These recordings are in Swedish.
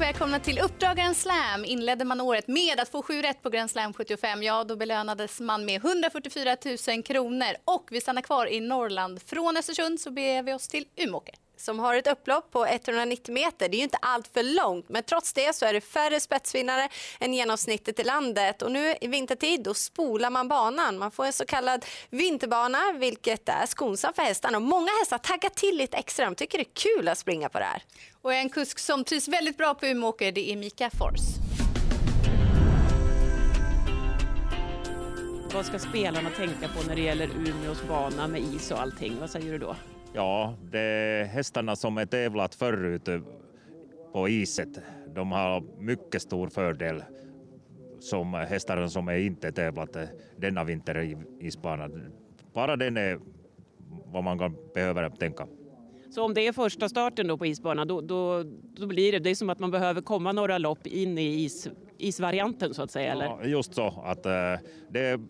och välkomna till Uppdrag Grand Slam. Inledde man året med att få sju rätt på Grand Slam 75, ja då belönades man med 144 000 kronor. Och vi stannar kvar i Norrland. Från Östersund så beger vi oss till Umeåker som har ett upplopp på 190 meter. Det är ju inte allt för långt, men trots det så är det färre spetsvinnare än genomsnittet i landet. Och nu i vintertid då spolar man banan. Man får en så kallad vinterbana, vilket är skonsamt för hästarna. Och många hästar taggar till lite extra. De tycker det är kul att springa på det här. Och en kusk som trivs väldigt bra på Umeåker, det är Mika Fors. Vad ska spelarna tänka på när det gäller Umeås bana med is och allting? Vad säger du då? Ja, det är hästarna som är tävlat förut på iset. De har mycket stor fördel som hästarna som är inte tävlat denna vinter i isbanan. Bara den är vad man kan behöver tänka. Så om det är första starten då på isbanan, då, då, då, blir det, det är som att man behöver komma några lopp in i is, isvarianten så att säga? Eller? Ja, just så. Att, uh, det är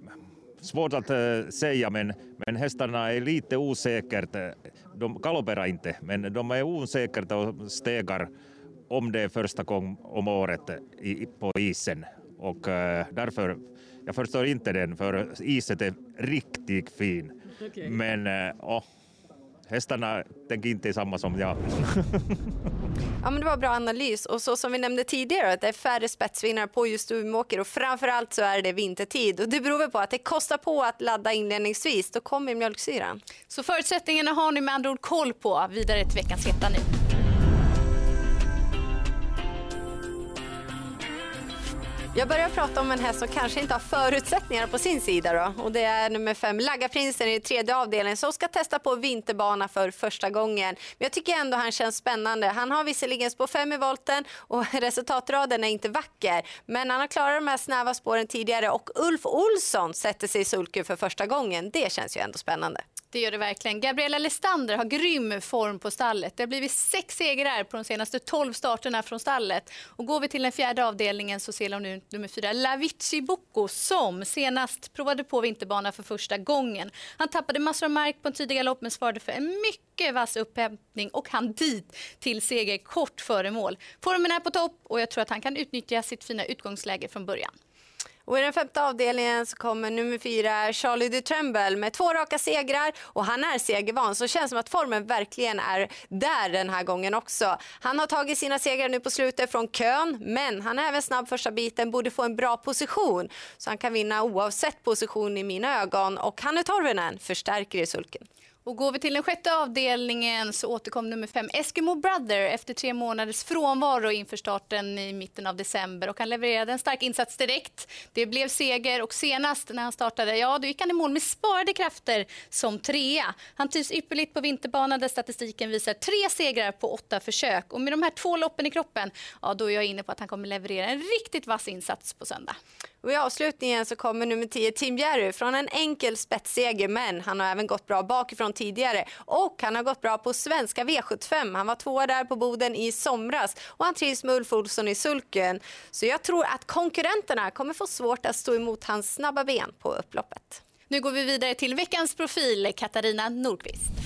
svårt att uh, säga, men, men hästarna är lite osäkert. De galopperar inte, men de är osäkert och stegar om det är första gången om året i, på isen. Och uh, därför, jag förstår inte den, för iset är riktigt fin. Okay. Men uh, hästarna tänker inte samma som jag. ja, men det var bra analys. Och så som vi nämnde tidigare, att det är färre spetsvinnare på just Umeåker och framförallt så är det vintertid. Och det beror på att det kostar på att ladda inledningsvis. Då kommer mjölksyran. Så förutsättningarna har ni med andra ord koll på. Vidare till veckans heta nu. Jag börjar prata om en häst som kanske inte har förutsättningar på sin sida då. Och det är nummer fem, Laggaprinsen i tredje avdelningen som ska testa på vinterbana för första gången. Men jag tycker ändå han känns spännande. Han har visserligen spår fem i volten och resultatraden är inte vacker. Men han har klarat de här snäva spåren tidigare och Ulf Olsson sätter sig i sulky för första gången. Det känns ju ändå spännande. Det gör det verkligen. Gabriella Lestander har grym form på stallet. Det har blivit sex segrar på de senaste tolv starterna från stallet. Och går vi till den fjärde avdelningen så ser hon nu nummer fyra, Lavici Bocco, som senast provade på vinterbana för första gången. Han tappade massor av mark på en tidig galopp men svarade för en mycket vass upphämtning och han dit till seger kort före mål. Formen är på topp och jag tror att han kan utnyttja sitt fina utgångsläge från början. Och I den femte avdelningen så kommer nummer fyra Charlie de Tremble med två raka segrar och han är segervan så det känns som att formen verkligen är där den här gången också. Han har tagit sina segrar nu på slutet från kön men han är även snabb första biten, borde få en bra position så han kan vinna oavsett position i mina ögon och Hanne Torvinen förstärker i sulken. Och går vi till den sjätte avdelningen så återkom nummer fem Eskimo Brother efter tre månaders frånvaro inför starten i mitten av december och han levererade en stark insats direkt. Det blev seger och senast när han startade, ja då gick han i mål med sparade krafter som trea. Han trivs ypperligt på vinterbanan där statistiken visar tre segrar på åtta försök och med de här två loppen i kroppen, ja då är jag inne på att han kommer leverera en riktigt vass insats på söndag. Och I avslutningen så kommer nummer 10 Tim Jerry från en enkel spetsseger men han har även gått bra bakifrån tidigare och han har gått bra på svenska V75. Han var tvåa där på Boden i somras och han trivs med Ulf Olsson i sulken. Så jag tror att konkurrenterna kommer få svårt att stå emot hans snabba ben på upploppet. Nu går vi vidare till veckans profil, Katarina Nordqvist.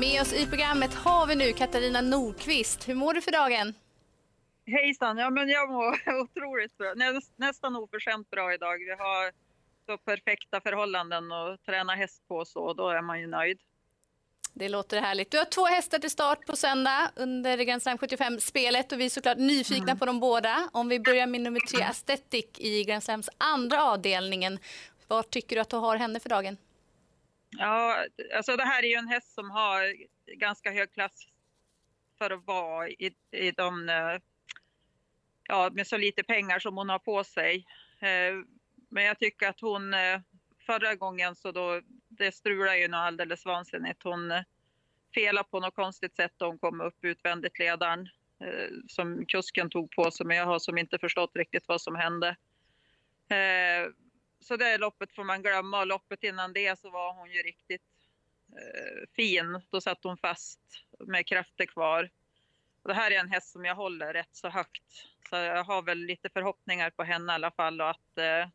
Med oss i programmet har vi nu Katarina Nordqvist. Hur mår du för dagen? Hejsan, ja men jag mår otroligt bra. nästan oförskämt bra idag. Vi har så perfekta förhållanden att träna häst på så då är man ju nöjd. Det låter härligt. Du har två hästar till start på söndag under Grand Slam 75-spelet och vi är såklart nyfikna mm. på dem båda. Om vi börjar med nummer tre, Aesthetic i Grand Slams andra avdelningen. Vad tycker du att du har henne för dagen? Ja, alltså det här är ju en häst som har ganska hög klass för att vara i, i de, eh, ja, med så lite pengar som hon har på sig. Eh, men jag tycker att hon eh, förra gången så då, det strulade ju något alldeles vansinnigt. Hon felade på något konstigt sätt då hon kom upp utvändigt ledaren som kusken tog på sig men jag har som inte förstått riktigt vad som hände så det loppet får man glömma och loppet innan det så var hon ju riktigt eh, fin. Då satt hon fast med krafter kvar. Och det här är en häst som jag håller rätt så högt. Så jag har väl lite förhoppningar på henne i alla fall och att eh,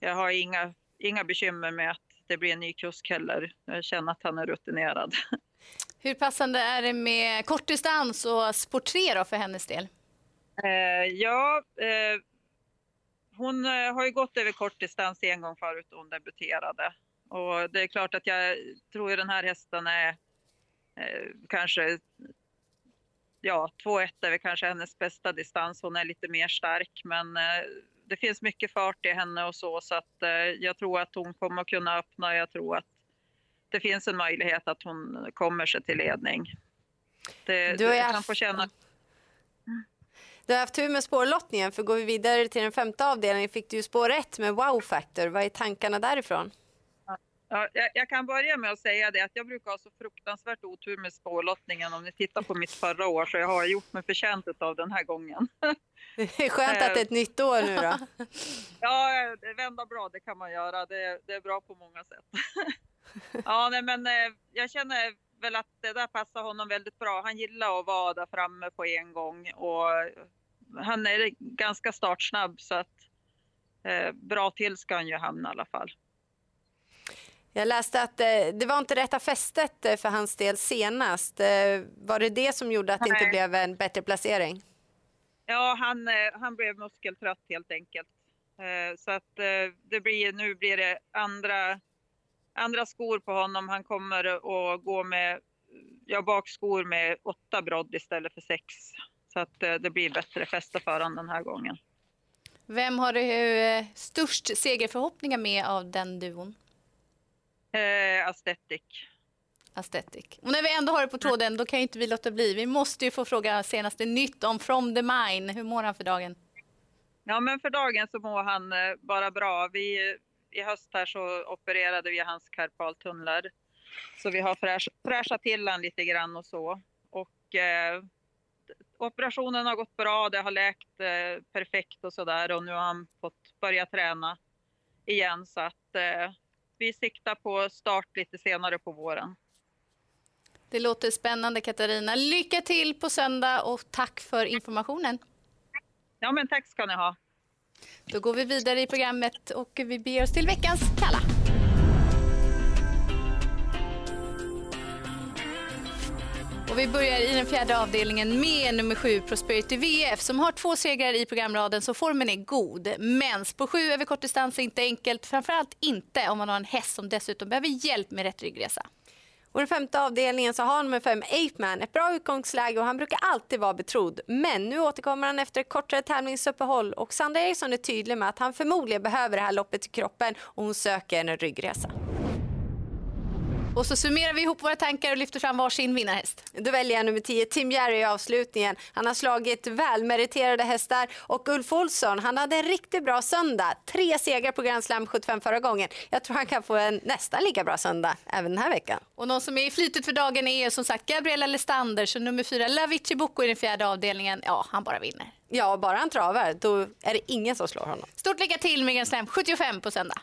jag har inga, inga bekymmer med att det blir en ny kusk heller. Jag känner att han är rutinerad. Hur passande är det med kortdistans och sport 3 då för hennes del? Eh, ja, eh, hon eh, har ju gått över kortdistans en gång förut och hon debuterade. Och det är klart att jag tror att den här hästen är eh, kanske ja, 2-1 är väl kanske hennes bästa distans. Hon är lite mer stark, men eh, det finns mycket fart i henne och så, så att eh, jag tror att hon kommer att kunna öppna. Jag tror att det finns en möjlighet att hon kommer sig till ledning. Det, Du ju det, kan få känna Du har haft tur med spårlottningen för går vi vidare till den femte avdelningen fick du ju spår rätt med wow factor. Vad är tankarna därifrån? Ja, jag, jag kan börja med att säga det att jag brukar ha så fruktansvärt otur med spårlottningen. Om ni tittar på mitt förra år så jag har gjort mig förtjänt av den här gången. Det är skönt att det är ett nytt år nu då. Ja, vända bra, det kan man göra. Det, det är bra på många sätt. Ja, nej, men eh, jag känner väl att det där passar honom väldigt bra. Han gillar att vara där framme på en gång och han är ganska startsnabb så att eh, bra till ska han ju hamna i alla fall. Jag läste att eh, det var inte rätta fästet eh, för hans del senast. Eh, var det det som gjorde att det inte Nej. blev en bättre placering? Ja, han, eh, han blev muskeltrött helt enkelt. Eh, Så att det blir, nu blir det andra, andra skor på honom. Han kommer att gå med ja, bakskor med åtta brodd istället för sex. Så att eh, det blir bättre fäste för honom den här gången. Vem har du eh, störst segerförhoppningar med av den duon? Eh, Aesthetic. Aesthetic. Och när vi ändå har det på tråden, då kan ju inte vi låta bli. Vi måste ju få fråga senaste nytt om From the Mine. Hur mår han för dagen? Ja, men för dagen så mår han eh, bara bra. Vi, I höst här så opererade vi hans karpaltunnlar. Så vi har fräsch, fräschat till han lite grann och så. Och eh, operationen har gått bra, det har läkt eh, perfekt och sådär. Och nu har han fått börja träna igen. Så att eh, vi siktar på start lite senare på våren. Det låter spännande Katarina. Lycka till på söndag och tack för informationen. Ja, men tack ska ni ha. Då går vi vidare i programmet och vi beger oss till veckans Kalla. Och vi börjar i den fjärde avdelningen med nummer sju Prosperity VF som har två segrar i programraden så formen är god. Men på sju över kortdistans är inte enkelt, framförallt inte om man har en häst som dessutom behöver hjälp med rätt ryggresa. Och den femte avdelningen så har nummer fem Ape Man ett bra utgångsläge och han brukar alltid vara betrodd. Men nu återkommer han efter ett kortare tävlingsuppehåll och Sandra Eriksson är tydlig med att han förmodligen behöver det här loppet i kroppen och hon söker en ryggresa. Och så summerar vi ihop våra tankar och lyfter fram varsin vinnarhäst. Då väljer jag nummer 10, Tim Jerry i avslutningen. Han har slagit välmeriterade hästar och Ulf Olsson, han hade en riktigt bra söndag. Tre segrar på Grand Slam 75 förra gången. Jag tror han kan få en nästan lika bra söndag även den här veckan. Och någon som är i flytet för dagen är som sagt Gabriella Lestander, så nummer fyra Lavici Bocco i den fjärde avdelningen. Ja, han bara vinner. Ja, bara han travar, då är det ingen som slår honom. Stort lycka till med Grand Slam 75 på söndag.